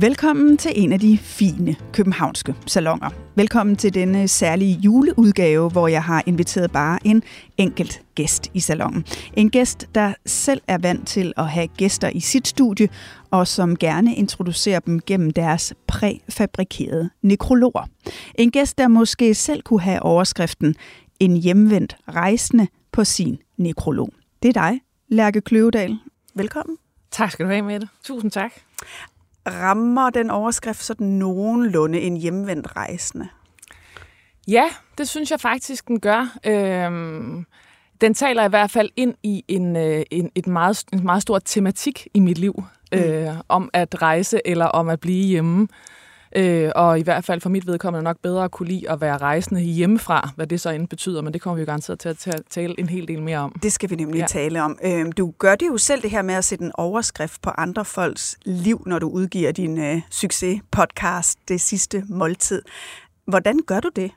Velkommen til en af de fine københavnske salonger. Velkommen til denne øh, særlige juleudgave, hvor jeg har inviteret bare en enkelt gæst i salongen. En gæst, der selv er vant til at have gæster i sit studie, og som gerne introducerer dem gennem deres præfabrikerede nekrologer. En gæst, der måske selv kunne have overskriften En hjemvendt rejsende på sin nekrolog. Det er dig, Lærke Kløvedal. Velkommen. Tak skal du have med det. Tusind tak rammer den overskrift sådan nogenlunde en hjemvendt rejsende? Ja, det synes jeg faktisk, den gør. Øhm, den taler i hvert fald ind i en, øh, en, et meget, en meget stor tematik i mit liv, mm. øh, om at rejse eller om at blive hjemme. Øh, og i hvert fald for mit vedkommende nok bedre at kunne lide at være rejsende hjemmefra, hvad det så end betyder, men det kommer vi jo garanteret til at ta- tale en hel del mere om. Det skal vi nemlig Ja. tale om. Øhm, Du gør det jo selv det her med at sætte en overskrift på andre folks liv, når du udgiver din øh, succes-podcast, Det sidste måltid. Hvordan gør du det?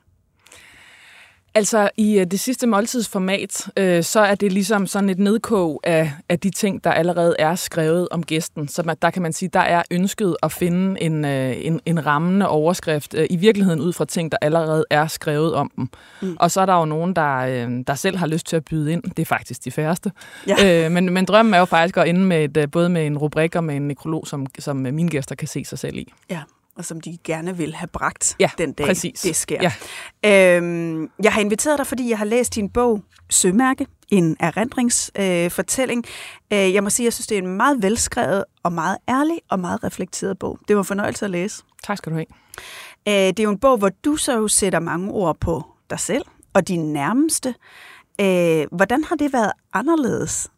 Altså i øh, det sidste måltidsformat, øh, så er det ligesom sådan et nedkog af, af de ting, der allerede er skrevet om gæsten. Så man, der kan man sige, der er ønsket at finde en, øh, en, en rammende overskrift, øh, i virkeligheden ud fra ting, der allerede er skrevet om dem. Mm. Og så er der jo nogen, der, øh, der selv har lyst til at byde ind. Det er faktisk de færreste. Ja. Øh, men, men drømmen er jo faktisk at ende med et, øh, både med en rubrik og med en nekrolog, som, som mine gæster kan se sig selv i. Ja, og som de gerne vil have bragt Ja, den dag, præcis. det sker. Ja. Øhm, jeg har inviteret dig, fordi jeg har læst din bog Sømærke, en erindringsfortælling. Øh, øh, jeg må sige, at jeg synes, det er en meget velskrevet og meget ærlig og meget reflekteret bog. Det var en fornøjelse at læse. Tak skal du have. Øh, det er jo en bog, hvor du så jo sætter mange ord på dig selv og dine nærmeste. Øh, hvordan har det været anderledes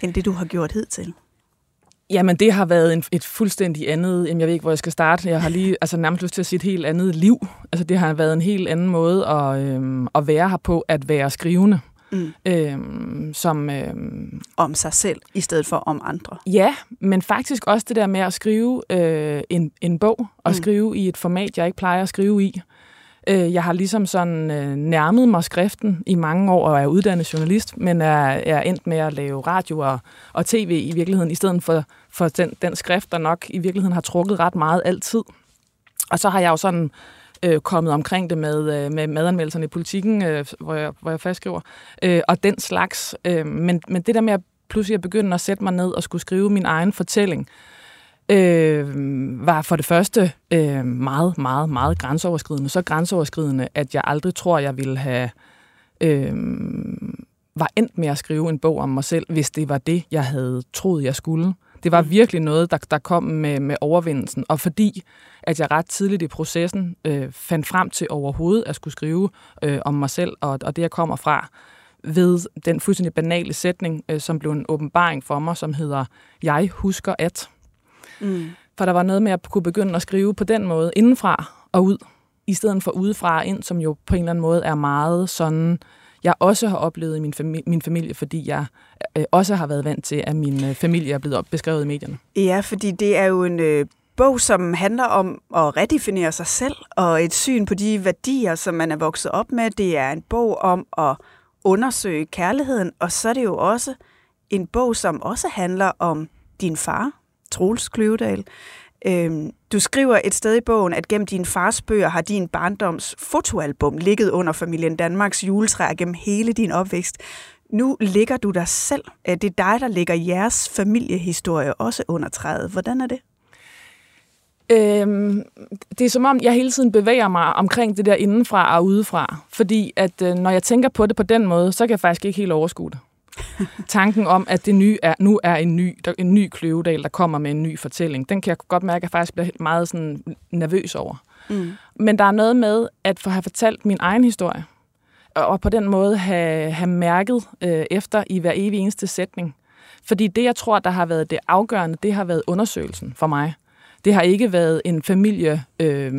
end det, du har gjort hidtil? Jamen, det har været en, et fuldstændig andet, jamen, jeg ved ikke, hvor jeg skal starte. Jeg har lige altså, nærmest lyst til at sige et helt andet liv. Altså, det har været en helt anden måde at, øhm, at være her på, at være skrivende. Mm. Øhm, som, øhm, Om sig selv, i stedet for om andre. ja, men faktisk også det der med at skrive øh, en, en bog, og Mm. skrive i et format, jeg ikke plejer at skrive i. Øh, jeg har ligesom sådan øh, nærmet mig skriften i mange år, og er uddannet journalist, men er, er endt med at lave radio og, og tv i virkeligheden, i stedet for, for den, den skrift, der nok i virkeligheden har trukket ret meget altid. Og så har jeg jo sådan øh, kommet omkring det med, øh, med madanmeldelserne i politikken, øh, hvor, jeg, hvor jeg fastskriver, øh, og den slags. Øh, men, men det der med at pludselig at begynde at sætte mig ned og skulle skrive min egen fortælling, øh, var for det første øh, meget, meget, meget grænseoverskridende. Så grænseoverskridende, at jeg aldrig tror, jeg ville have øh, var endt med at skrive en bog om mig selv, hvis det var det, jeg havde troet, jeg skulle. Det var virkelig noget, der, der kom med, med overvindelsen. Og fordi, at jeg ret tidligt i processen øh, fandt frem til overhovedet at skulle skrive øh, om mig selv og, og det, jeg kommer fra, ved den fuldstændig banale sætning, øh, som blev en åbenbaring for mig, som hedder, jeg husker at. Mm. For der var noget med at kunne begynde at skrive på den måde, indenfra og ud, i stedet for udefra og ind, som jo på en eller anden måde er meget sådan, jeg også har oplevet i min, fami- min familie, fordi jeg øh, også har været vant til, at min øh, familie er blevet op- beskrevet i medierne. Ja, fordi det er jo en øh, bog, som handler om at redefinere sig selv, og et syn på de værdier, som man er vokset op med. Det er en bog om at undersøge kærligheden, og så er det jo også en bog, som også handler om din far, Troels Kløvedal. Øhm, du skriver et sted i bogen, at gennem din fars bøger har din barndoms fotoalbum ligget under familien Danmarks juletræ gennem hele din opvækst. Nu ligger du dig selv. Øh, det er dig, der ligger jeres familiehistorie også under træet. Hvordan er det? Øhm, det er som om, jeg hele tiden bevæger mig omkring det der indenfra og udefra. Fordi at øh, når jeg tænker på det på den måde, så kan jeg faktisk ikke helt overskue det. Tanken om, at det nye er, nu er en ny, der, en ny kløvedal, der kommer med en ny fortælling, den kan jeg godt mærke, at jeg faktisk bliver meget sådan nervøs over. Mm. Men der er noget med at få have fortalt min egen historie, og på den måde have, have mærket øh, efter i hver evig eneste sætning. Fordi det, jeg tror, der har været det afgørende, det har været undersøgelsen for mig. Det har ikke været en familie... Øh,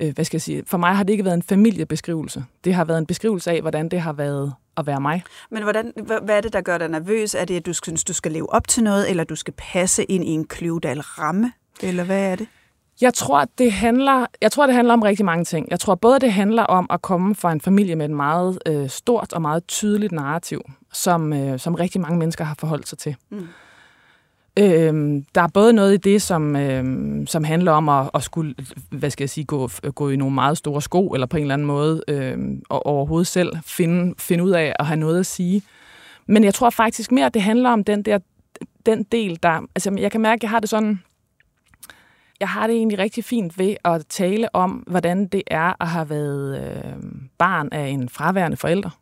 øh, hvad skal jeg sige, for mig har det ikke været en familiebeskrivelse. Det har været en beskrivelse af, hvordan det har været at være mig. Men hvordan, hvad er det, der gør dig nervøs? Er det, at du synes, du skal leve op til noget, eller du skal passe ind i en kløvdal ramme? Eller hvad er det? Jeg tror, det handler, jeg tror, det handler om rigtig mange ting. Jeg tror både, det handler om at komme fra en familie med et meget øh, stort og meget tydeligt narrativ, som, øh, som rigtig mange mennesker har forholdt sig til. Mm. Øhm, der er både noget i det, som, øhm, som handler om at, at skulle, hvad skal jeg sige, gå, gå i nogle meget store sko, eller på en eller anden måde øhm, og overhovedet selv finde, finde ud af at have noget at sige. Men jeg tror faktisk mere, at det handler om den der den del, der... Altså, jeg kan mærke, at jeg har det sådan... Jeg har det egentlig rigtig fint ved at tale om, hvordan det er at have været øh, barn af en fraværende forælder.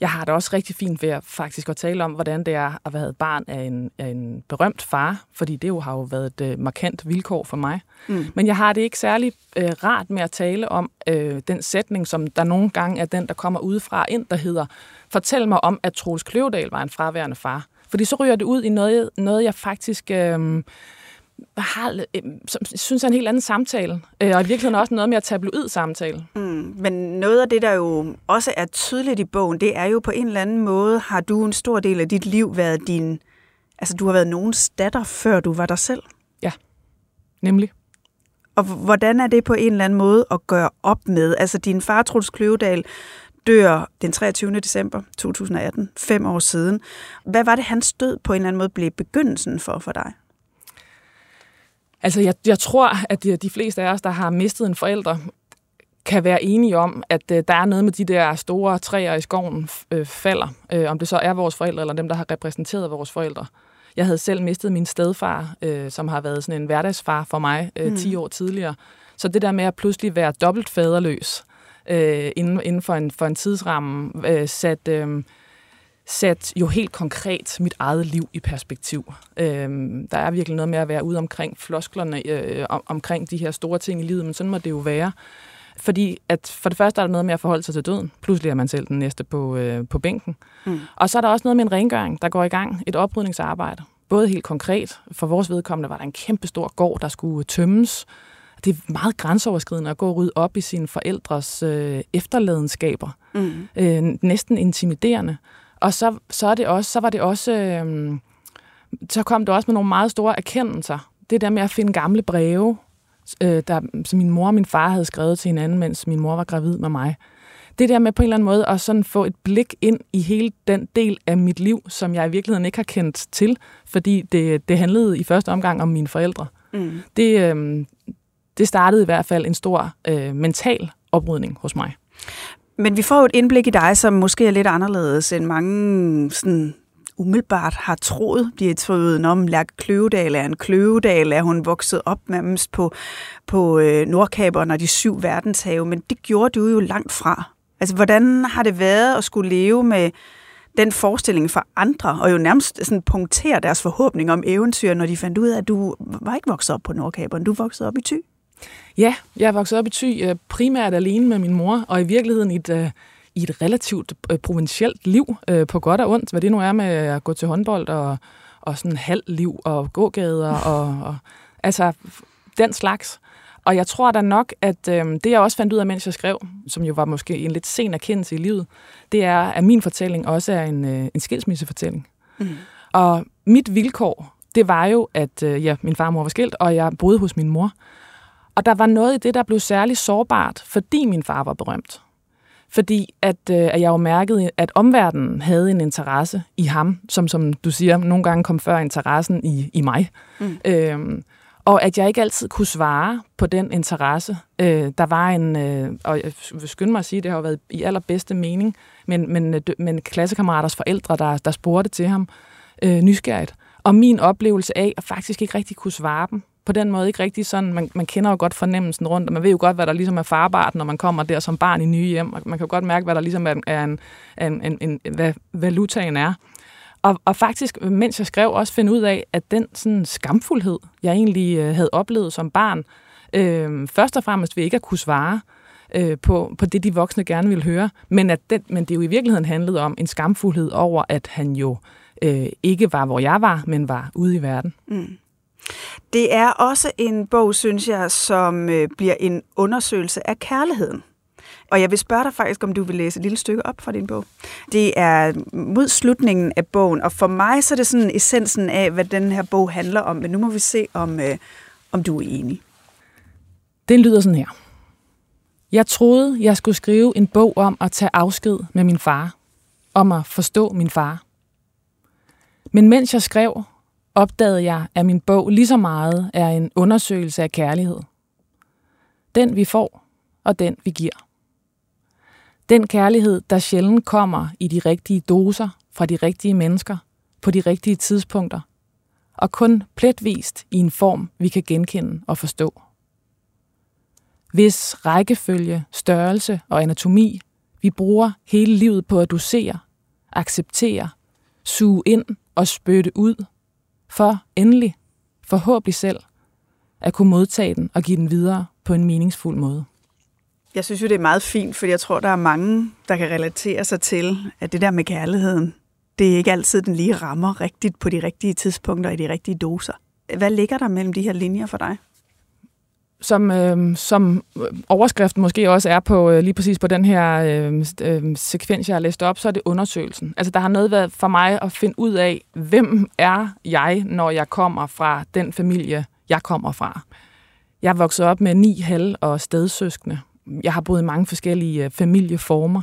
Jeg har det også rigtig fint ved at faktisk at tale om, hvordan det er at være barn af en, af en berømt far, fordi det jo har jo været et uh, markant vilkår for mig. Mm. Men jeg har det ikke særlig uh, rart med at tale om uh, den sætning, som der nogle gange er den, der kommer udefra ind, der hedder, fortæl mig om, at Troels Kløvedal var en fraværende far. Fordi så ryger det ud i noget, noget jeg faktisk... Uh, har, øh, som synes er en helt anden samtale, øh, og i virkeligheden også noget mere tabloid samtale. Mm, men noget af det, der jo også er tydeligt i bogen, det er jo på en eller anden måde, har du en stor del af dit liv været din, altså du har været nogens datter, før du var dig selv. Ja, nemlig. Og hvordan er det på en eller anden måde at gøre op med? Altså din far, Truls Kløvedal, dør den 23. december 2018, fem år siden. Hvad var det, hans død på en eller anden måde blev begyndelsen for for dig? Altså, jeg, jeg tror, at de, de fleste af os, der har mistet en forælder, kan være enige om, at øh, der er noget med de der store træer i skoven øh, falder. Øh, om det så er vores forældre, eller dem, der har repræsenteret vores forældre. Jeg havde selv mistet min stedfar, øh, som har været sådan en hverdagsfar for mig øh, 10 mm. år tidligere. Så det der med at pludselig være dobbelt faderløs øh, inden, inden for en, for en tidsramme, øh, sat... Øh, sat jo helt konkret mit eget liv i perspektiv. Øhm, der er virkelig noget med at være ude omkring flosklerne, øh, om, omkring de her store ting i livet, men sådan må det jo være. Fordi at for det første er der noget med at forholde sig til døden. Pludselig er man selv den næste på, øh, på bænken. Mm. Og så er der også noget med en rengøring, der går i gang. Et oprydningsarbejde. Både helt konkret. For vores vedkommende var der en kæmpe stor gård, der skulle tømmes. Det er meget grænseoverskridende at gå og rydde op i sine forældres øh, efterladenskaber. Mm. Øh, næsten intimiderende. Og så, så, er det også, så var det også... Øh, så kom det også med nogle meget store erkendelser. Det der med at finde gamle breve, øh, der, som min mor og min far havde skrevet til hinanden, mens min mor var gravid med mig. Det der med på en eller anden måde at sådan få et blik ind i hele den del af mit liv, som jeg i virkeligheden ikke har kendt til, fordi det, det handlede i første omgang om mine forældre. Mm. Det, øh, det startede i hvert fald en stor øh, mental oprydning hos mig. Men vi får jo et indblik i dig, som måske er lidt anderledes end mange sådan umiddelbart har troet. De har troet, om Lærke Kløvedal er en Kløvedal, er hun vokset op nærmest på, på øh, Nordkaberen og de syv verdenshave, men det gjorde du jo langt fra. Altså, hvordan har det været at skulle leve med den forestilling for andre, og jo nærmest sådan punktere deres forhåbning om eventyr, når de fandt ud af, at du var ikke vokset op på Nordkaberen, du voksede op i Thy? Ja, jeg er vokset op i Thy øh, primært alene med min mor, og i virkeligheden i et, øh, i et relativt øh, provincielt liv, på godt og ondt, hvad det nu er med at gå til håndbold og, og sådan halv liv og gågader og, og altså den slags. Og jeg tror da nok, at øh, det jeg også fandt ud af, mens jeg skrev, som jo var måske en lidt sen erkendelse i livet, det er, at min fortælling også er en, øh, en skilsmissefortælling. Mm. Og mit vilkår, det var jo, at øh, ja, min far og mor var skilt, og jeg boede hos min mor. Og der var noget i det, der blev særligt sårbart, fordi min far var berømt. Fordi at, øh, at jeg jo mærkede, at omverdenen havde en interesse i ham, som, som du siger, nogle gange kom før interessen i, i mig. Mm. Øhm, og at jeg ikke altid kunne svare på den interesse. Øh, der var en, øh, og jeg vil skynde mig at sige, at det har været i allerbedste mening, men, men, øh, men klassekammeraters forældre, der, der spurgte til ham øh, nysgerrigt. Og min oplevelse af at faktisk ikke rigtig kunne svare dem, på den måde ikke rigtig sådan, man, man kender jo godt fornemmelsen rundt, og man ved jo godt, hvad der ligesom er farbart, når man kommer der som barn i nye hjem, og man kan jo godt mærke, hvad der ligesom er, er en, en, en, en, hvad valutaen er. Og, og faktisk, mens jeg skrev, også finde ud af, at den sådan skamfuldhed, jeg egentlig øh, havde oplevet som barn, Øh, først og fremmest ved ikke at kunne svare øh, på, på det, de voksne gerne vil høre, men, at den, men det jo i virkeligheden handlede om en skamfuldhed over, at han jo øh, ikke var, hvor jeg var, men var ude i verden. Mm. Det er også en bog, synes jeg, som øh, bliver en undersøgelse af kærligheden. Og jeg vil spørge dig faktisk, om du vil læse et lille stykke op fra din bog. Det er mod slutningen af bogen, og for mig så er det sådan essensen af, hvad den her bog handler om. Men nu må vi se, om, øh, om du er enig. Den lyder sådan her. Jeg troede, jeg skulle skrive en bog om at tage afsked med min far. Om at forstå min far. Men mens jeg skrev, opdagede jeg, at min bog lige så meget er en undersøgelse af kærlighed. Den vi får, og den vi giver. Den kærlighed, der sjældent kommer i de rigtige doser fra de rigtige mennesker på de rigtige tidspunkter, og kun pletvist i en form, vi kan genkende og forstå. Hvis rækkefølge, størrelse og anatomi vi bruger hele livet på at dosere, acceptere, suge ind og spytte ud, for endelig, forhåbentlig selv, at kunne modtage den og give den videre på en meningsfuld måde. Jeg synes jo, det er meget fint, for jeg tror, der er mange, der kan relatere sig til, at det der med kærligheden, det er ikke altid, den lige rammer rigtigt på de rigtige tidspunkter i de rigtige doser. Hvad ligger der mellem de her linjer for dig? Øhm, som, øh, som overskriften måske også er på øh, lige præcis på den her øh, øh, sekvens, jeg har læst op, så er det undersøgelsen. Altså der har noget været for mig at finde ud af, hvem er jeg, når jeg kommer fra den familie, jeg kommer fra. Jeg er vokset op med ni halv- og stedsøskende jeg har boet i mange forskellige øh, familieformer.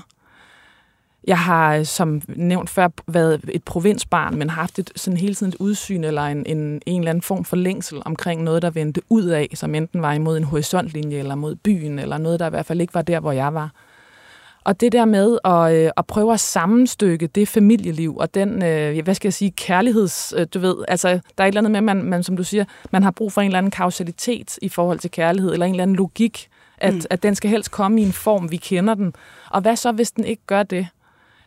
Jeg har, øh, som nævnt før, været et provinsbarn, men haft et, sådan hele tiden et udsyn eller en, en, en eller anden form for længsel omkring noget, der vendte ud af, som enten var imod en horisontlinje eller mod byen, eller noget, der i hvert fald ikke var der, hvor jeg var. Og det der med at, øh, at prøve at sammenstykke det familieliv og den, øh, hvad skal jeg sige, kærligheds, du ved, altså der er et eller andet med, man, man, som du siger, man har brug for en eller anden kausalitet i forhold til kærlighed, eller en eller anden logik, at, mm. at den skal helst komme i en form, vi kender den. Og hvad så, hvis den ikke gør det?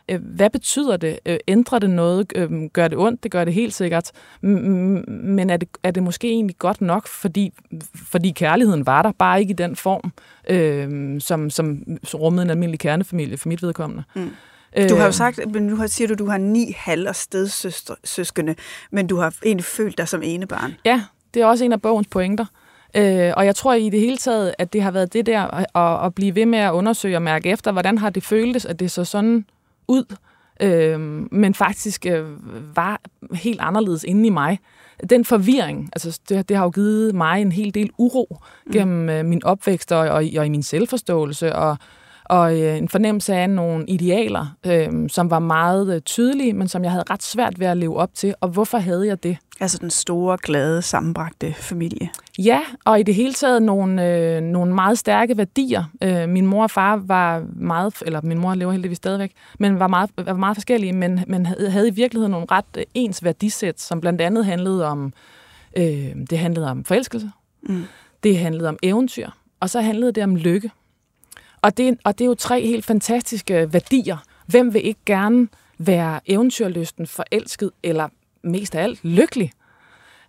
Øh, hvad betyder det? Øh, ændrer det noget? Øhm, gør det ondt? Det gør det helt sikkert. Men er det, er det måske egentlig godt nok, fordi, fordi kærligheden var der, bare ikke i den form, øh, som, som rummede en almindelig kernefamilie for mit vedkommende. Mm. Du har jo øh. sagt, men nu siger du, at du har ni halv- og stedsøskende, men du har egentlig følt dig som ene barn. Ja, det er også en af bogens pointer. Øh, og jeg tror i det hele taget, at det har været det der at, at blive ved med at undersøge og mærke efter, hvordan har det føltes, at det så sådan ud, øh, men faktisk øh, var helt anderledes inde i mig. Den forvirring, altså det, det har jo givet mig en hel del uro mm. gennem øh, min opvækst og, og, og i min selvforståelse, og og øh, en fornemmelse af nogle idealer, øh, som var meget øh, tydelige, men som jeg havde ret svært ved at leve op til. Og hvorfor havde jeg det? Altså den store, glade, sammenbragte familie. Ja, og i det hele taget nogle, øh, nogle meget stærke værdier. Øh, min mor og far var meget, eller min mor lever heldigvis stadigvæk, men var meget, var meget forskellige, men, men havde, i virkeligheden nogle ret øh, ens værdisæt, som blandt andet handlede om, øh, det handlede om forelskelse, mm. det handlede om eventyr, og så handlede det om lykke. Og det, og det er jo tre helt fantastiske værdier. Hvem vil ikke gerne være eventyrlysten, forelsket eller mest af alt lykkelig?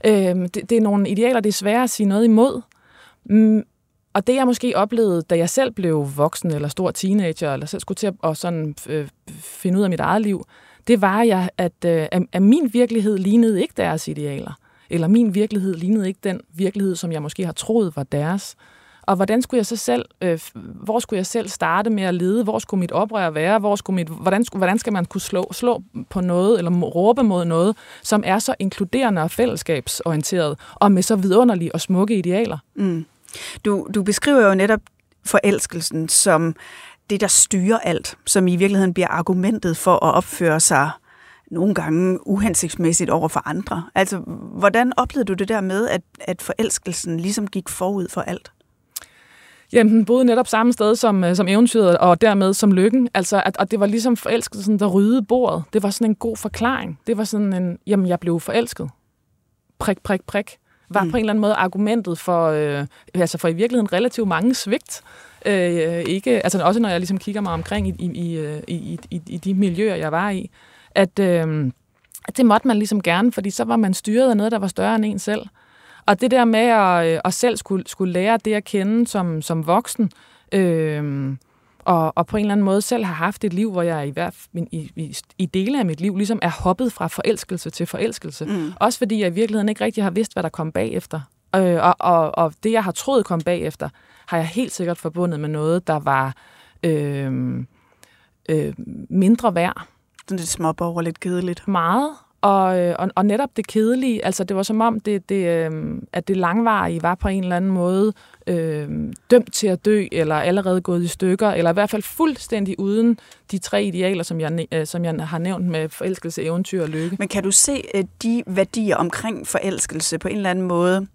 Øhm, det, det er nogle idealer, det er svært at sige noget imod. Mm, og det jeg måske oplevede, da jeg selv blev voksen eller stor teenager, eller selv skulle til at og sådan, øh, finde ud af mit eget liv, det var, jeg, at, øh, at min virkelighed lignede ikke deres idealer. Eller min virkelighed lignede ikke den virkelighed, som jeg måske har troet var deres. Og hvordan skulle jeg så selv, øh, hvor skulle jeg selv starte med at lede? Hvor skulle mit oprør være? Hvor skulle mit, hvordan, skulle, hvordan skal man kunne slå, slå på noget, eller råbe mod noget, som er så inkluderende og fællesskabsorienteret, og med så vidunderlige og smukke idealer? Mm. Du, du beskriver jo netop forelskelsen som det, der styrer alt, som i virkeligheden bliver argumentet for at opføre sig nogle gange uhensigtsmæssigt over for andre. Altså, hvordan oplevede du det der med, at, at forelskelsen ligesom gik forud for alt? Jamen, den boede netop samme sted som, øh, som eventyret, og dermed som lykken. Altså, at, og det var ligesom forelskelsen, der ryddede bordet. Det var sådan en god forklaring. Det var sådan en, jamen, jeg blev forelsket. Prik, prik, prik. Var mm. på en eller anden måde argumentet for, øh, altså for i virkeligheden relativt mange svigt. Øh, ikke, altså også når jeg ligesom kigger mig omkring i, i, i, i, i de miljøer, jeg var i, at, øh, at det måtte man ligesom gerne, fordi så var man styret af noget, der var større end en selv. Og det der med at, øh, at selv skulle, skulle lære det at kende som, som voksen, øh, og, og på en eller anden måde selv har haft et liv, hvor jeg i, hvert, i, i, i dele af mit liv ligesom er hoppet fra forelskelse til forelskelse. Mm. Også fordi jeg i virkeligheden ikke rigtig har vidst, hvad der kom bagefter. Øh, og, og, og det, jeg har troet kom bagefter, har jeg helt sikkert forbundet med noget, der var øh, øh, mindre værd. Sådan lidt småborger, lidt kedeligt. Meget. Og, øh, og, og netop det kedelige, altså det var som om, det, det, øh, at det langvarige var på en eller anden måde øh, dømt til at dø, eller allerede gået i stykker, eller i hvert fald fuldstændig uden de tre idealer, som jeg, øh, som jeg har nævnt med forelskelse, eventyr og lykke. Men kan du se øh, de værdier omkring forelskelse på en eller anden måde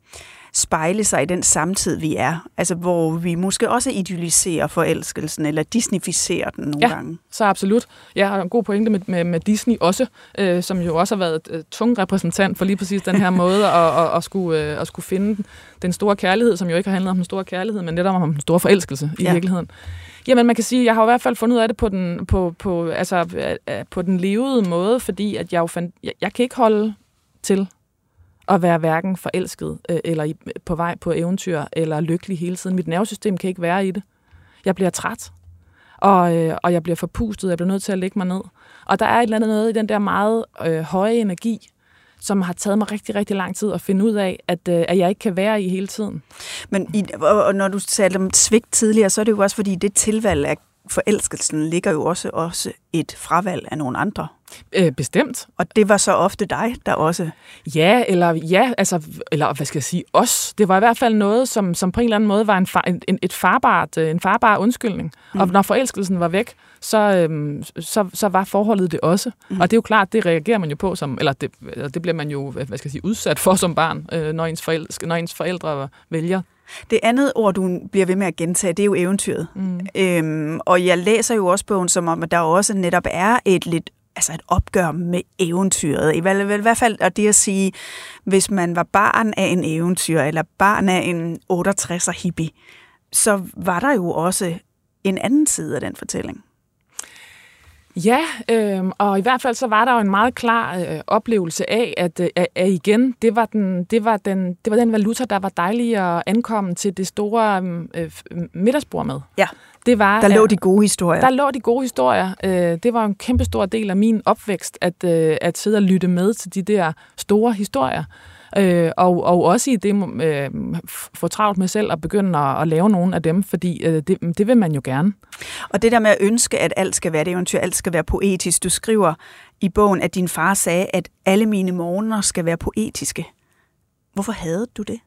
spejle sig i den samtid, vi er. Altså, hvor vi måske også idealiserer forelskelsen, eller disneyficerer den nogle ja, gange. så absolut. Jeg har en god pointe med, med, med Disney også, øh, som jo også har været et, et tung repræsentant for lige præcis den her måde at, at, at, skulle, øh, at skulle finde den store kærlighed, som jo ikke har handlet om den store kærlighed, men netop om den store forelskelse i ja. virkeligheden. Jamen, man kan sige, jeg har i hvert fald fundet ud af det på den, på, på, altså, på den levede måde, fordi at jeg jo fandt, jeg, jeg kan ikke holde til at være hverken forelsket øh, eller på vej på eventyr eller lykkelig hele tiden. Mit nervesystem kan ikke være i det. Jeg bliver træt, og, øh, og jeg bliver forpustet, jeg bliver nødt til at lægge mig ned. Og der er et eller andet noget i den der meget øh, høje energi, som har taget mig rigtig, rigtig lang tid at finde ud af, at, øh, at jeg ikke kan være i hele tiden. Men i, og når du talte om svigt tidligere, så er det jo også fordi, det tilvalg er forelskelsen ligger jo også, også et fravalg af nogle andre. Øh, bestemt. Og det var så ofte dig, der også... Ja, eller ja, altså, eller hvad skal jeg sige, os. Det var i hvert fald noget, som, som på en eller anden måde var en, far, en, et farbart, øh, en farbar undskyldning. Mm. Og når forelskelsen var væk, så, øhm, så, så var forholdet det også. Mm. Og det er jo klart, det reagerer man jo på, som, eller det, det bliver man jo hvad skal jeg sige, udsat for som barn, øh, når, ens forældre, når ens forældre vælger det andet ord, du bliver ved med at gentage, det er jo eventyret. Mm. Øhm, og jeg læser jo også bogen som om, at der også netop er et lidt altså et opgør med eventyret. I hvert, i hvert fald og det at sige, hvis man var barn af en eventyr, eller barn af en 68'er hippie, så var der jo også en anden side af den fortælling. Ja, øh, og i hvert fald så var der jo en meget klar øh, oplevelse af, at, øh, at igen, det var, den, det, var den, det var den valuta, der var dejlig at ankomme til det store øh, middagsbord med. Ja, det var, der lå de gode historier. Der lå de gode historier. Øh, det var en kæmpe stor del af min opvækst, at, øh, at sidde og lytte med til de der store historier. Øh, og, og også i det øh, få travlt med selv at begynde at, at lave nogle af dem, fordi øh, det, det vil man jo gerne. Og det der med at ønske, at alt skal være det eventyr, alt skal være poetisk. Du skriver i bogen, at din far sagde, at alle mine morgener skal være poetiske. Hvorfor havde du det?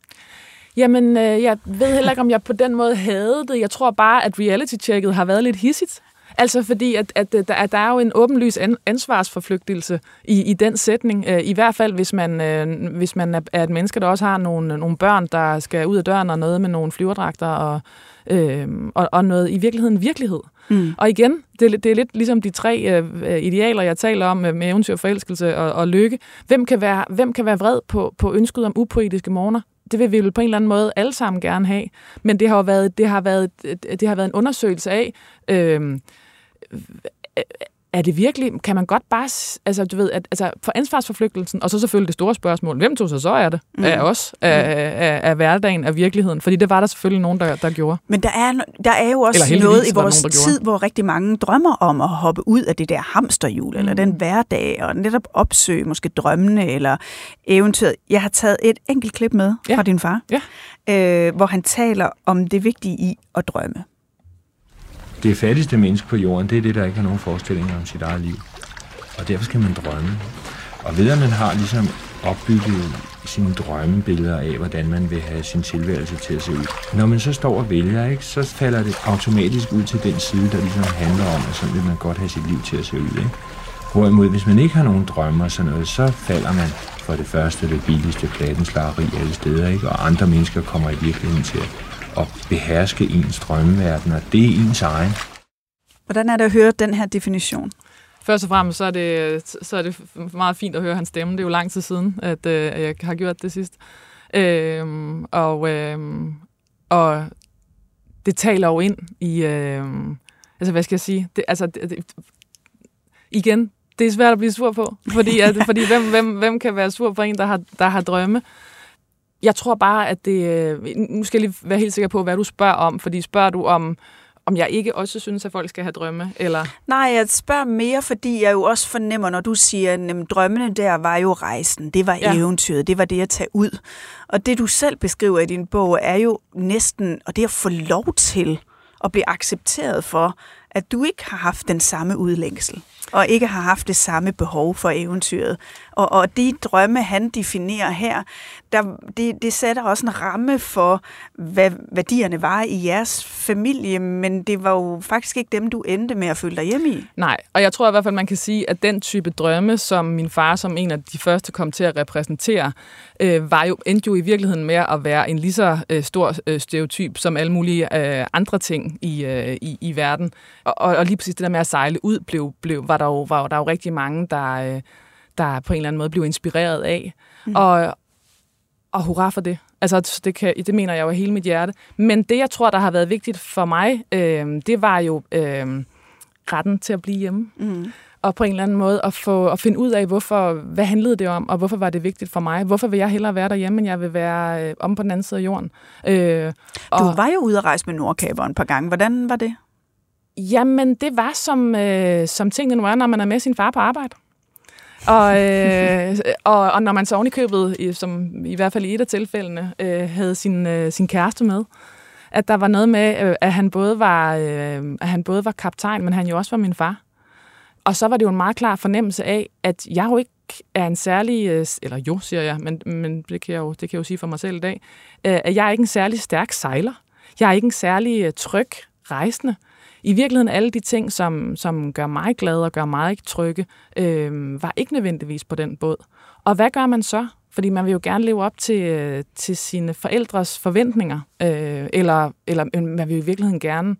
Jamen, øh, jeg ved heller ikke, om jeg på den måde havde det. Jeg tror bare, at reality-checket har været lidt hissigt. Altså fordi, at, at, at, at der er jo en åbenlys ansvarsforflygtelse i, i den sætning. Øh, I hvert fald, hvis man, øh, hvis man er et menneske, der også har nogle, nogle børn, der skal ud af døren og noget med nogle flyverdragter og, øh, og, og noget i virkeligheden virkelighed. Mm. Og igen, det, det er lidt ligesom de tre øh, idealer, jeg taler om med, med eventyr, forelskelse og, og lykke. Hvem kan, være, hvem kan være vred på, på ønsket om upoetiske morgener? det vil vi vel på en eller anden måde alle sammen gerne have. Men det har jo været, det har været, det har været en undersøgelse af, øh, er det virkelig, kan man godt bare, altså du ved, at, altså for ansvarsforflygtelsen, og så selvfølgelig det store spørgsmål, hvem tog sig så er det? Mm. Af os? Af, af, af hverdagen, af virkeligheden? Fordi det var der selvfølgelig nogen, der, der gjorde. Men der er, der er jo også noget i vores nogen, tid, hvor rigtig mange drømmer om at hoppe ud af det der hamsterhjul, mm. eller den hverdag, og netop opsøge måske drømmene, eller eventyret. Jeg har taget et enkelt klip med ja. fra din far, ja. øh, hvor han taler om det vigtige i at drømme det fattigste menneske på jorden, det er det, der ikke har nogen forestillinger om sit eget liv. Og derfor skal man drømme. Og ved at man har ligesom opbygget sine drømmebilleder af, hvordan man vil have sin tilværelse til at se ud. Når man så står og vælger, ikke, så falder det automatisk ud til den side, der ligesom handler om, at sådan vil man godt have sit liv til at se ud. Ikke? Hvorimod, hvis man ikke har nogen drømme og sådan noget, så falder man for det første det billigste plattenslageri alle steder, ikke? og andre mennesker kommer i virkeligheden til at at beherske ens drømmeverden, og det er ens egen. Hvordan er det at høre den her definition? Først og fremmest så er, det, så er det meget fint at høre hans stemme. Det er jo lang tid siden, at, øh, jeg har gjort det sidst. Øhm, og, øhm, og det taler jo ind i... Øhm, altså, hvad skal jeg sige? Det, altså, det, det, igen, det er svært at blive sur på. Fordi, at, fordi hvem, hvem, hvem kan være sur på en, der har, der har drømme? Jeg tror bare, at det... Øh, nu skal jeg lige være helt sikker på, hvad du spørger om, fordi spørger du om, om jeg ikke også synes, at folk skal have drømme, eller... Nej, jeg spørger mere, fordi jeg jo også fornemmer, når du siger, at drømmene der var jo rejsen, det var ja. eventyret, det var det at tage ud. Og det, du selv beskriver i din bog, er jo næsten, og det at få lov til at blive accepteret for, at du ikke har haft den samme udlængsel og ikke har haft det samme behov for eventyret. Og, og de drømme, han definerer her, der, det, det sætter også en ramme for, hvad værdierne var i jeres familie, men det var jo faktisk ikke dem, du endte med at føle dig hjemme i. Nej, og jeg tror i hvert fald, man kan sige, at den type drømme, som min far som en af de første kom til at repræsentere, øh, var jo, endte jo i virkeligheden med at være en lige så øh, stor øh, stereotyp som alle mulige øh, andre ting i, øh, i, i verden. Og, og lige præcis det der med at sejle ud, blev, blev, var, der jo, var der jo rigtig mange, der... Øh, der på en eller anden måde blev inspireret af. Mm. Og, og hurra for det. Altså, det, kan, det mener jeg jo af hele mit hjerte. Men det, jeg tror, der har været vigtigt for mig, øh, det var jo øh, retten til at blive hjemme. Mm. Og på en eller anden måde at, få, at finde ud af, hvorfor, hvad handlede det om, og hvorfor var det vigtigt for mig. Hvorfor vil jeg hellere være derhjemme, end jeg vil være øh, om på den anden side af jorden. Øh, og, du var jo ude at rejse med Nordkaber et par gange. Hvordan var det? Jamen, det var som, øh, som tingene nu er, når man er med sin far på arbejde. Og, øh, og, og når man så ovenikøbet, i som i hvert fald i et af tilfældene, øh, havde sin, øh, sin kæreste med, at der var noget med, øh, at, han både var, øh, at han både var kaptajn, men han jo også var min far. Og så var det jo en meget klar fornemmelse af, at jeg jo ikke er en særlig, øh, eller jo, siger jeg, men, men det, kan jeg jo, det kan jeg jo sige for mig selv i dag, øh, at jeg er ikke en særlig stærk sejler. Jeg er ikke en særlig øh, tryg rejsende i virkeligheden alle de ting, som, som gør mig glad og gør mig ikke trygge, øh, var ikke nødvendigvis på den båd. Og hvad gør man så? Fordi man vil jo gerne leve op til, øh, til sine forældres forventninger, øh, eller, eller man vil jo i virkeligheden gerne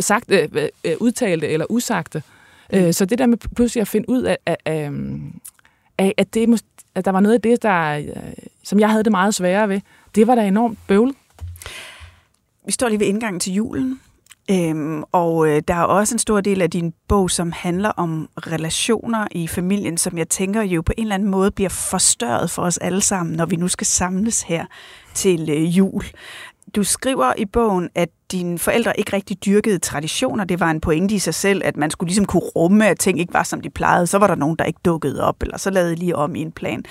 sagt, øh, øh, udtalte eller usagte. Mm. Øh, så det der med pludselig at finde ud af, af, af, af at, det, at der var noget af det, der, øh, som jeg havde det meget sværere ved, det var da enormt bøvlet. Vi står lige ved indgangen til julen. Øhm, og øh, der er også en stor del af din bog, som handler om relationer i familien, som jeg tænker jo på en eller anden måde bliver forstørret for os alle sammen, når vi nu skal samles her til øh, jul. Du skriver i bogen, at dine forældre ikke rigtig dyrkede traditioner. Det var en pointe i sig selv, at man skulle ligesom kunne rumme, at ting ikke var, som de plejede. Så var der nogen, der ikke dukkede op, eller så lavede lige om i en plan.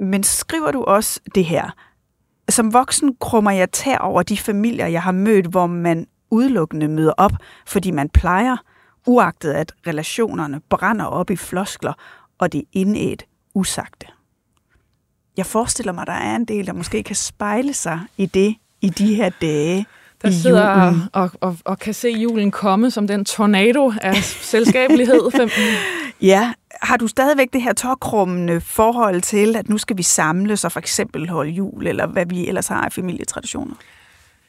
Men skriver du også det her? Som voksen krummer jeg tær over de familier, jeg har mødt, hvor man udelukkende møder op, fordi man plejer, uagtet at relationerne brænder op i floskler, og det indædt usagte. Jeg forestiller mig, der er en del, der måske kan spejle sig i det i de her dage der i sidder julen. Og, og, og kan se julen komme som den tornado af selskabelighed. ja, har du stadigvæk det her tårkrummende forhold til, at nu skal vi samles og for eksempel holde jul, eller hvad vi ellers har af familietraditioner?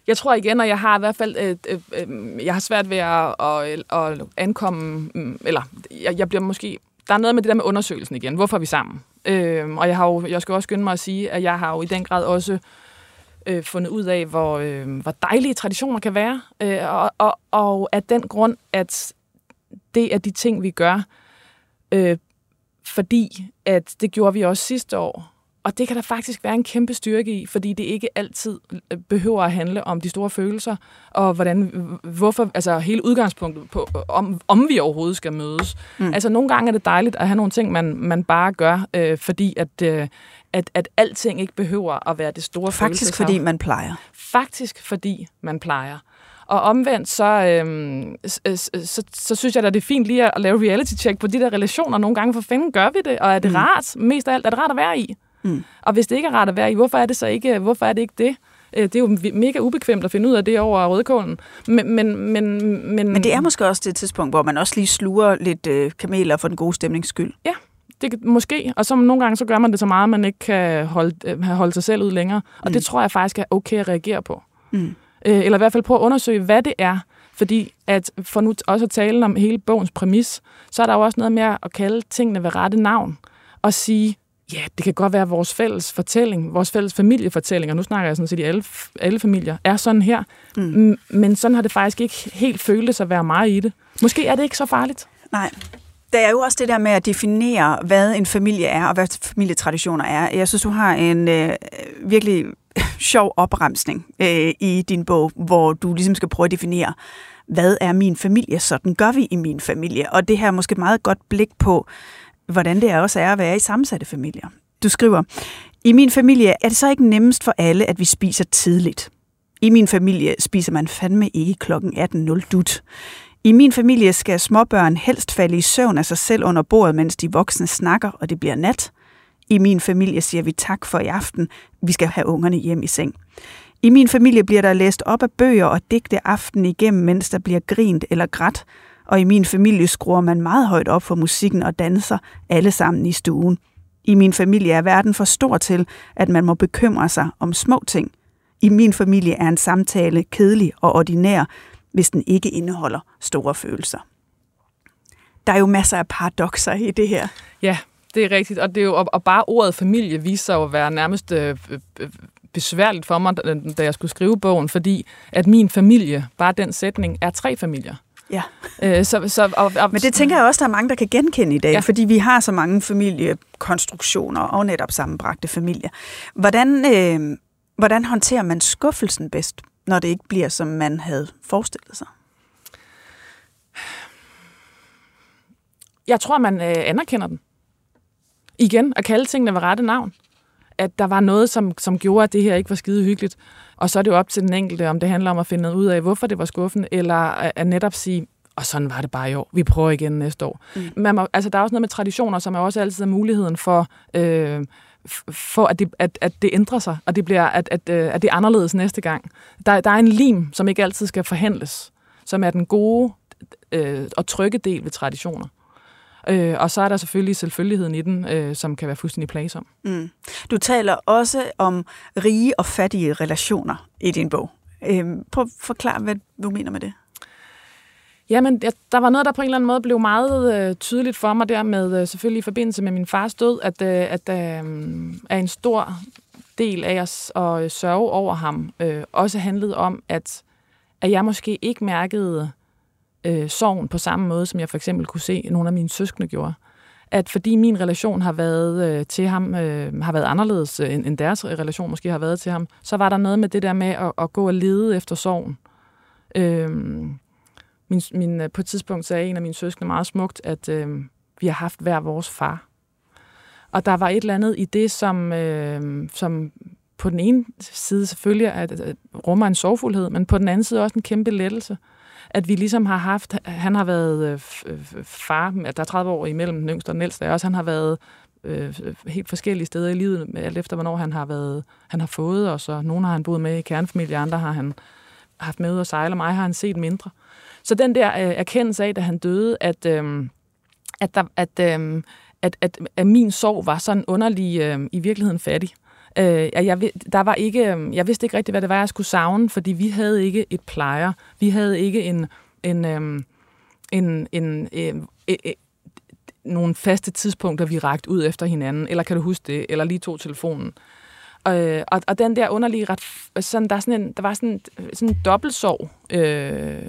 Jeg tror igen, at jeg har i hvert fald øh, øh, øh, jeg har svært ved at, at, at ankomme, mm, eller jeg, jeg bliver måske, der er noget med det der med undersøgelsen igen. Hvorfor er vi sammen? Øh, og jeg, har jo, jeg skal også skynde mig at sige, at jeg har jo i den grad også øh, fundet ud af, hvor, øh, hvor dejlige traditioner kan være. Øh, og, og, og at den grund, at det er de ting, vi gør, øh, fordi at det gjorde vi også sidste år, og det kan der faktisk være en kæmpe styrke i, fordi det ikke altid øh, behøver at handle om de store følelser, og hvordan, hvorfor, altså hele udgangspunktet på, om, om vi overhovedet skal mødes. Mm. Altså nogle gange er det dejligt at have nogle ting, man, man bare gør, øh, fordi at, øh, at, at alting ikke behøver at være det store Faktisk fordi man plejer. Faktisk fordi man plejer. Og omvendt, så, øhm, så, så, så synes jeg da, det er fint lige at lave reality-check på de der relationer. Nogle gange for fanden gør vi det, og er det mm. rart? Mest af alt, er det rart at være i? Mm. Og hvis det ikke er rart at være i, hvorfor er det så ikke, hvorfor er det, ikke det? Øh, det er jo mega ubekvemt at finde ud af det over rødkålen. Men, men, men, men, men det er måske også det tidspunkt, hvor man også lige sluger lidt øh, kameler for den gode stemnings skyld. Ja, det måske. Og så nogle gange så gør man det så meget, at man ikke kan holde, øh, holde sig selv ud længere. Og mm. det tror jeg faktisk er okay at reagere på. Mm. Øh, eller i hvert fald prøve at undersøge, hvad det er. Fordi at for nu også at tale om hele bogens præmis, så er der jo også noget med at kalde tingene ved rette navn. Og sige, ja, det kan godt være vores fælles fortælling, vores fælles familiefortælling, og nu snakker jeg sådan set i alle, alle familier, er sådan her. Mm. Men sådan har det faktisk ikke helt føltes at være meget i det. Måske er det ikke så farligt. Nej. Der er jo også det der med at definere, hvad en familie er, og hvad familietraditioner er. Jeg synes, du har en øh, virkelig sjov opremsning øh, i din bog, hvor du ligesom skal prøve at definere, hvad er min familie? Sådan gør vi i min familie. Og det her er måske et meget godt blik på, hvordan det også er at være i sammensatte familier. Du skriver, i min familie er det så ikke nemmest for alle, at vi spiser tidligt. I min familie spiser man fandme ikke klokken 18.00 dut. I min familie skal småbørn helst falde i søvn af sig selv under bordet, mens de voksne snakker, og det bliver nat. I min familie siger vi tak for i aften. Vi skal have ungerne hjem i seng. I min familie bliver der læst op af bøger og digte aften igennem, mens der bliver grint eller grædt. Og i min familie skruer man meget højt op for musikken og danser alle sammen i stuen. I min familie er verden for stor til, at man må bekymre sig om små ting. I min familie er en samtale kedelig og ordinær, hvis den ikke indeholder store følelser. Der er jo masser af paradoxer i det her. Ja, det er rigtigt. Og, det er jo, og, bare ordet familie viser sig at være nærmest øh, øh, øh besværligt for mig, da jeg skulle skrive bogen, fordi at min familie, bare den sætning, er tre familier. Ja. Øh, så, så, og, og, Men det tænker jeg også, der er mange, der kan genkende i dag, ja. fordi vi har så mange familiekonstruktioner og netop sammenbragte familier. Hvordan, øh, hvordan håndterer man skuffelsen bedst, når det ikke bliver, som man havde forestillet sig? Jeg tror, man øh, anerkender den. Igen, at kalde tingene ved rette navn. At der var noget, som, som gjorde, at det her ikke var skide hyggeligt. Og så er det jo op til den enkelte, om det handler om at finde ud af, hvorfor det var skuffende, eller at netop sige, og sådan var det bare i år. Vi prøver igen næste år. Mm. Man må, altså, der er også noget med traditioner, som er også altid er muligheden for, øh, for at, det, at, at det ændrer sig, og det bliver, at, at, øh, at det er anderledes næste gang. Der, der er en lim, som ikke altid skal forhandles, som er den gode øh, og trygge del ved traditioner. Øh, og så er der selvfølgelig selvfølgeligheden i den, øh, som kan være fuldstændig plagsom. Mm. Du taler også om rige og fattige relationer i din bog. Øh, prøv at forklare, hvad du mener med det. Jamen, der var noget, der på en eller anden måde blev meget øh, tydeligt for mig der med, øh, selvfølgelig i forbindelse med min fars død, at, øh, at øh, er en stor del af os at sørge over ham øh, også handlede om, at, at jeg måske ikke mærkede øh, Øh, sorgen på samme måde, som jeg for eksempel kunne se nogle af mine søskende gjorde. At fordi min relation har været øh, til ham, øh, har været anderledes øh, end, end deres relation måske har været til ham, så var der noget med det der med at, at gå og lede efter sorgen. Øh, min, min, øh, på et tidspunkt sagde en af mine søskende meget smukt, at øh, vi har haft hver vores far. Og der var et eller andet i det, som, øh, som på den ene side selvfølgelig at, at rummer en sorgfuldhed, men på den anden side også en kæmpe lettelse. At vi ligesom har haft, han har været øh, øh far, der er 30 år imellem den yngste og den ældste, også han har været øh, øh, helt forskellige steder i livet, alt efter hvornår han har været, han har fået os, og nogle har han boet med i kernefamilie, andre har han haft med ud at sejle, og mig har han set mindre. Så den der øh, erkendelse af, da han døde, at, øh, at, der, at, øh, at, at, at min sorg var sådan underlig øh, i virkeligheden fattig. Øh, jeg, der var ikke, øhm, jeg vidste ikke rigtigt, hvad det var, jeg skulle savne, fordi vi havde ikke et plejer. Vi havde ikke en, en, øh, en, en, øh, øh, øh, nogle faste tidspunkter, vi rakte ud efter hinanden, eller kan du huske det, eller lige tog telefonen. Øh, og, og den der underlige ret, sådan, der, er sådan en, der var sådan, sådan en dobbeltsorg øh,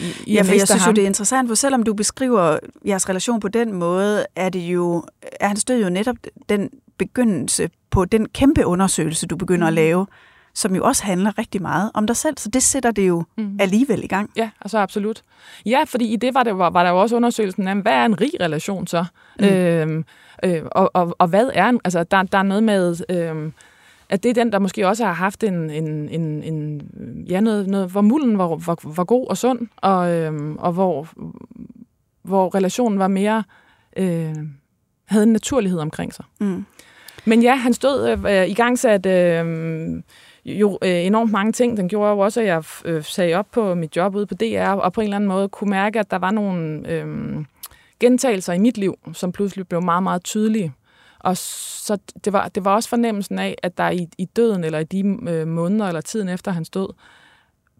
i, i Ja, for jeg synes ham. jo, det er interessant, for selvom du beskriver jeres relation på den måde, er det jo, er han stød jo netop den begyndelse på den kæmpe undersøgelse, du begynder mm. at lave, som jo også handler rigtig meget om dig selv, så det sætter det jo mm. alligevel i gang. Ja, altså absolut. Ja, fordi i det var, det, var, var der jo også undersøgelsen af, hvad er en rig relation så? Mm. Øhm, øh, og, og, og hvad er en, altså der, der er noget med... Øh, at det er den, der måske også har haft en, en, en, en ja, noget, noget, hvor mulden var, var, var god og sund, og, øhm, og hvor, hvor relationen var mere, øh, havde en naturlighed omkring sig. Mm. Men ja, han stod øh, øh, i gang sat øh, jo øh, enormt mange ting. Den gjorde jo også, at jeg øh, sagde op på mit job ude på DR, og på en eller anden måde kunne mærke, at der var nogle øh, gentagelser i mit liv, som pludselig blev meget, meget tydelige. Og så det var, det var også fornemmelsen af, at der i, i døden, eller i de øh, måneder, eller tiden efter han stod,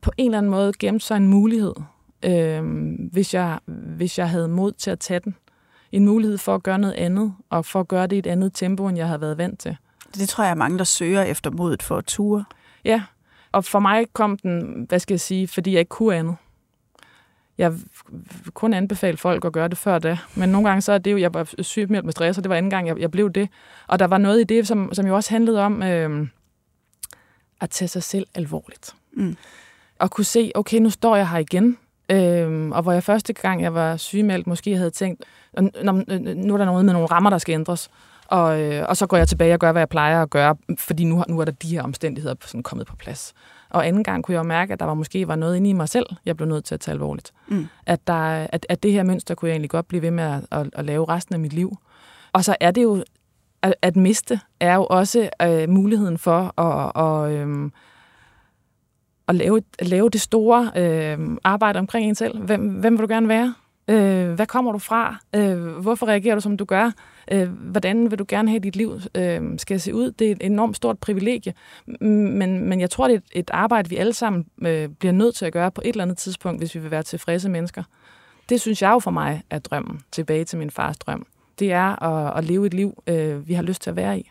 på en eller anden måde gemte sig en mulighed, øh, hvis, jeg, hvis jeg havde mod til at tage den. En mulighed for at gøre noget andet, og for at gøre det i et andet tempo, end jeg havde været vant til. Det tror jeg er mange, der søger efter modet for at ture. Ja, og for mig kom den, hvad skal jeg sige, fordi jeg ikke kunne andet. jeg vil kun anbefale folk at gøre det før da. Men nogle gange så er det jo, jeg var syg med stress, og det var anden gang, jeg, jeg blev det. Og der var noget i det, som, som jo også handlede om øh, at tage sig selv alvorligt. Mm. Og kunne se, okay, nu står jeg her igen. Øh, og hvor jeg første gang, jeg var sygemeldt, måske havde tænkt, nu er der noget med nogle rammer, der skal ændres. Og, øh, og så går jeg tilbage og gør, hvad jeg plejer at gøre, fordi nu, nu er der de her omstændigheder sådan kommet på plads. Og anden gang kunne jeg mærke, at der var måske var noget inde i mig selv, jeg blev nødt til at tage alvorligt. Mm. At, der, at, at det her mønster kunne jeg egentlig godt blive ved med at, at, at lave resten af mit liv. Og så er det jo, at, at miste er jo også øh, muligheden for at, og, øh, at, lave, at lave det store øh, arbejde omkring en selv. Hvem, hvem vil du gerne være? Øh, hvad kommer du fra? Øh, hvorfor reagerer du, som du gør? Øh, hvordan vil du gerne have, dit liv øh, skal se ud? Det er et enormt stort privilegie, men, men jeg tror, det er et, et arbejde, vi alle sammen øh, bliver nødt til at gøre på et eller andet tidspunkt, hvis vi vil være tilfredse mennesker. Det synes jeg jo for mig er drømmen, tilbage til min fars drøm. Det er at, at leve et liv, øh, vi har lyst til at være i.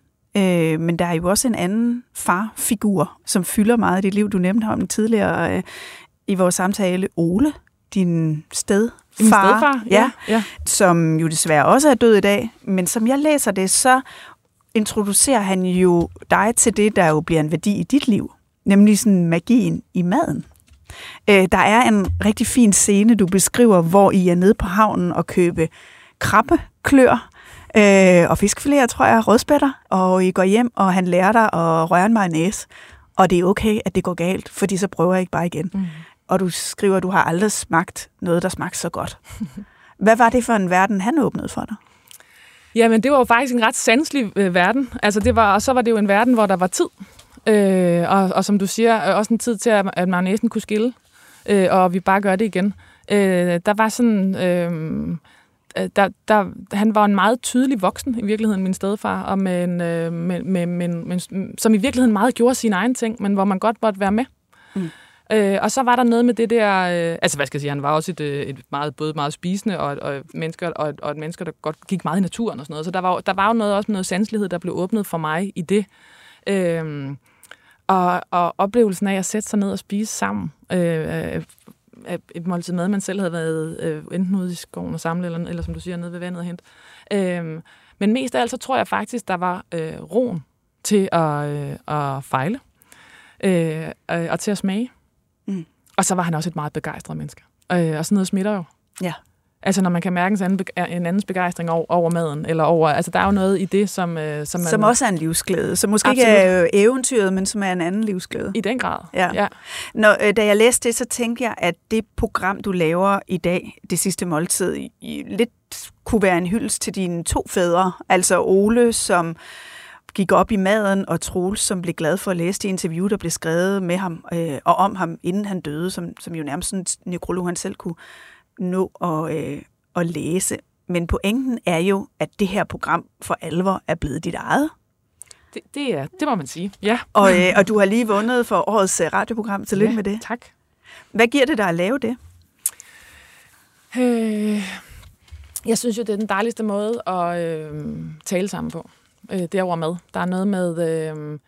Øh, men der er jo også en anden farfigur, som fylder meget i dit liv. Du nævnte ham tidligere øh, i vores samtale, Ole, din sted Min stedfar, ja, ja. som jo desværre også er død i dag. Men som jeg læser det, så introducerer han jo dig til det, der jo bliver en værdi i dit liv, nemlig sådan magien i maden. Øh, der er en rigtig fin scene, du beskriver, hvor I er nede på havnen og købe krabbeklør øh, og fiskfiléer, tror jeg, rødspætter, og I går hjem, og han lærer dig at røre en mayonnaise. Og det er okay, at det går galt, fordi så prøver jeg ikke bare igen. Mm. Og du skriver, at du har aldrig smagt noget, der smagte så godt. Hvad var det for en verden, han åbnede for dig? Jamen, det var jo faktisk en ret sanselig øh, verden. Altså, det var, og så var det jo en verden, hvor der var tid. Øh, og, og som du siger, øh, også en tid til, at, at mayonnaisen kunne skille. Øh, og vi bare gør det igen. Øh, der var sådan... Øh, der, der, han var en meget tydelig voksen i virkeligheden, min stedfar, og med en, øh, med, med, med, med, som i virkeligheden meget gjorde sine egne ting, men hvor man godt måtte være med. Mm. Øh, og så var der noget med det der, øh, altså hvad skal jeg sige, han var også et, øh, et meget, både meget spisende og, og, mennesker, og, og et mennesker, der godt gik meget i naturen og sådan noget. Så der var, der var jo noget, også noget sanselighed, der blev åbnet for mig i det. Øh, og, og oplevelsen af at sætte sig ned og spise sammen, øh, et måltid mad, man selv havde været øh, enten ude i skoven og samle, eller, eller som du siger, nede ved vandet og hente. Øh, men mest af alt, så tror jeg faktisk, der var øh, roen til at, øh, at fejle øh, og til at smage. Mm. Og så var han også et meget begejstret menneske. Øh, og sådan noget smitter jo. Ja. Altså når man kan mærke en, anden, en andens begejstring over, over maden, eller over, altså der er jo noget i det, som... Øh, som, man, som også er en livsglæde. Som måske Absolut. ikke er eventyret, men som er en anden livsglæde. I den grad, ja. ja. Når, øh, da jeg læste det, så tænkte jeg, at det program, du laver i dag, det sidste måltid, i, lidt kunne være en hyldest til dine to fædre. Altså Ole, som gik op i maden, og Troels, som blev glad for at læse det interview, der blev skrevet med ham øh, og om ham, inden han døde, som, som jo nærmest en nekrolog, han selv kunne nå at, øh, at læse. Men pointen er jo, at det her program for alvor er blevet dit eget. Det, det, er, det må man sige, ja. Og, øh, og du har lige vundet for årets radioprogram. Tillykke ja, med det. tak. Hvad giver det dig at lave det? Øh, jeg synes jo, det er den dejligste måde at øh, tale sammen på. Øh, derover med. Der er noget med... Øh,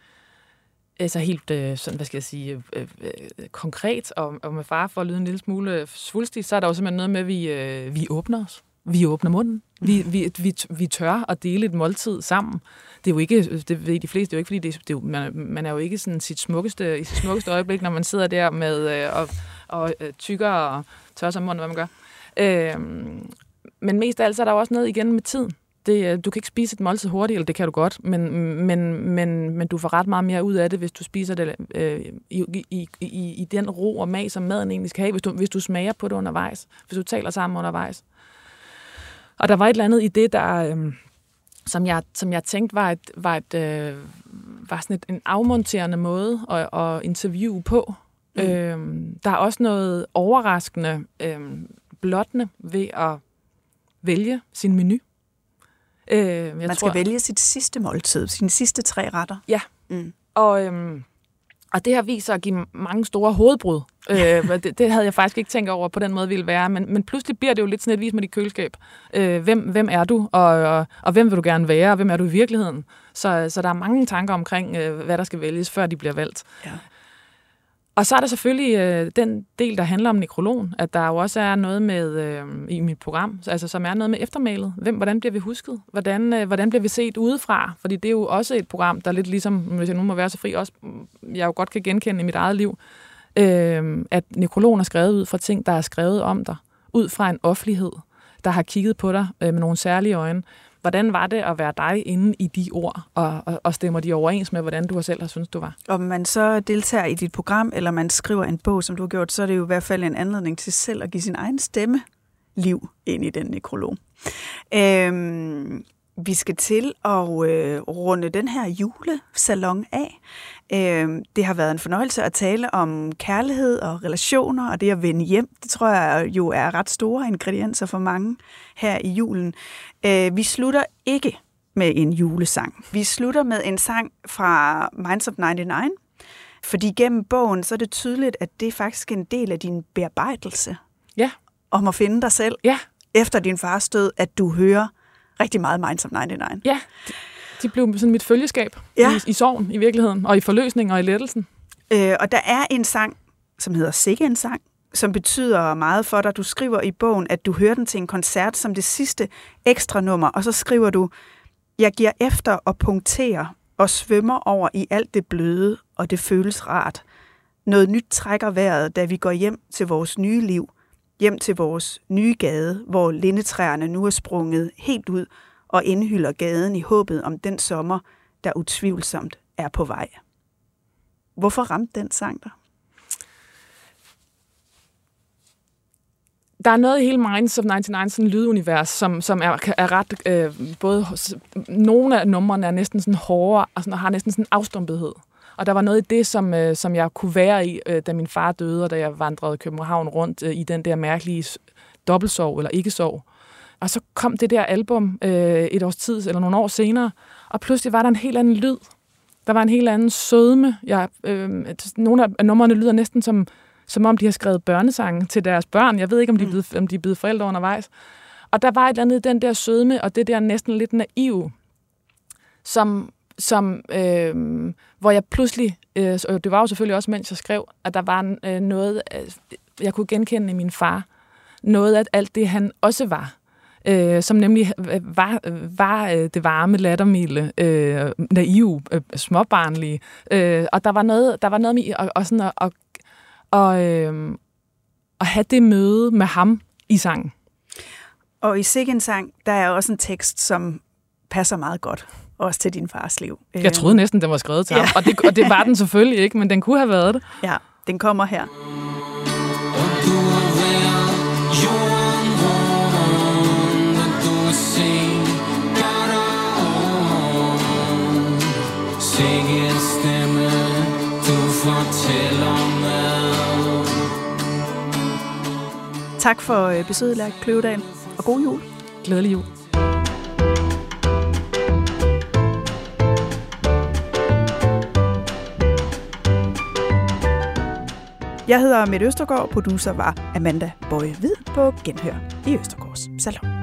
altså helt øh, sådan, hvad skal jeg sige, øh, øh, øh konkret, og, og med far for at lyde en lille smule øh, svulstig, så er der jo simpelthen noget med, at vi, øh, vi åbner os. Vi åbner munden. Vi, vi, vi, vi tør at dele et måltid sammen. Det er jo ikke, øh, det ved de fleste, det er jo ikke, fordi det, det er jo, man, man er jo ikke sådan sit smukkeste, i sit smukkeste øjeblik, når man sidder der med øh, og, og øh, tykker og tør sig munden, hvad man gør. Øh, men mest af alt, så er der jo også noget igen med tiden. Det, du kan ikke spise et måltid hurtigt, eller det kan du godt, men, men, men, men du får ret meget mere ud af det, hvis du spiser det øh, i, i, i, i den ro og mag, som maden egentlig skal have, hvis du, hvis du smager på det undervejs, hvis du taler sammen undervejs. Og der var et eller andet i det, der, øh, som, jeg, som jeg tænkte var, et, var, et, øh, var sådan et, en afmonterende måde at, at interviewe på. Mm. Øh, der er også noget overraskende øh, blottende ved at vælge sin menu. Øh, jeg Man skal tror, vælge sit sidste måltid, sine sidste tre retter. Ja, mm. og, øhm, og det har vist sig at give mange store hovedbrud. øh, det, det havde jeg faktisk ikke tænkt over på den måde ville være, men, men pludselig bliver det jo lidt sådan et vis med dit køleskab. Øh, hvem, hvem er du, og, og, og hvem vil du gerne være, og hvem er du i virkeligheden? Så, så der er mange tanker omkring, øh, hvad der skal vælges, før de bliver valgt. Og så er der selvfølgelig øh, den del, der handler om nekrologen, at der jo også er noget med øh, i mit program, altså som er noget med eftermælet. Hvem, hvordan bliver vi husket? Hvordan, øh, hvordan bliver vi set udefra? Fordi det er jo også et program, der lidt ligesom, hvis jeg nu må være så fri, også jeg jo godt kan genkende i mit eget liv, øh, at nekrologen er skrevet ud fra ting, der er skrevet om dig, ud fra en offentlighed, der har kigget på dig øh, med nogle særlige øjne. Hvordan var det at være dig inde i de ord, og, og, og stemmer de overens med, hvordan du selv har syntes, du var? Om man så deltager i dit program, eller man skriver en bog, som du har gjort, så er det jo i hvert fald en anledning til selv at give sin egen stemme liv ind i den nekrolog. Øhm, vi skal til at øh, runde den her julesalon af. Øh, det har været en fornøjelse at tale om kærlighed og relationer, og det at vende hjem. Det tror jeg jo er ret store ingredienser for mange her i julen. Øh, vi slutter ikke med en julesang. Vi slutter med en sang fra Minds of 99, fordi gennem bogen, så er det tydeligt, at det er faktisk en del af din bearbejdelse. Ja. Om at finde dig selv. Ja. Efter din fars død, at du hører rigtig meget Minds of 99. Ja, de blev sådan mit følgeskab ja. i, i sorgen i virkeligheden, og i forløsning og i lettelsen. Øh, og der er en sang, som hedder Sikke en sang, som betyder meget for dig. Du skriver i bogen, at du hører den til en koncert som det sidste ekstra nummer, og så skriver du, jeg giver efter og punkterer og svømmer over i alt det bløde, og det føles rart. Noget nyt trækker vejret, da vi går hjem til vores nye liv, hjem til vores nye gade, hvor lindetræerne nu er sprunget helt ud og indhylder gaden i håbet om den sommer, der utvivlsomt er på vej. Hvorfor ramte den sang dig? der er noget i hele Minds of 99, sådan lydunivers, som, som er, er ret, øh, både, nogle af numrene er næsten sådan hårde, og sådan, har næsten sådan afstumpethed. Og der var noget i det, som, øh, som jeg kunne være i, øh, da min far døde, og da jeg vandrede København rundt øh, i den der mærkelige dobbeltsov eller ikke-sov. Og så kom det der album øh, et års tid, eller nogle år senere, og pludselig var der en helt anden lyd. Der var en helt anden sødme. Jeg, øh, nogle af numrene lyder næsten som, som om, de har skrevet børnesange til deres børn. Jeg ved ikke, om de er blevet, om de er blevet forældre undervejs. Og der var et eller andet den der sødme, og det der næsten lidt naiv, som, som øh, hvor jeg pludselig, øh, og øh, det var jo selvfølgelig også, mens jeg skrev, at der var øh, noget, øh, jeg kunne genkende i min far. Noget af alt det, han også var øh, som nemlig øh, var, øh, var øh, det varme, lattermilde, øh, naiv, øh, småbarnlige. Øh, og der var noget, der var noget med og, og sådan at, og, og, øh, at have det møde med ham i sangen. Og i Sikken sang, der er også en tekst, som passer meget godt også til din fars liv. Jeg troede næsten, den var skrevet til ja. ham, og det, og det var den selvfølgelig ikke, men den kunne have været det. Ja, den kommer her. Tak for øh, besøget, Lærke Kløvedal, og god jul. Glædelig jul. Jeg hedder Mette Østergaard, producer var Amanda Bøje Hvid på Genhør i Østergaards Salon.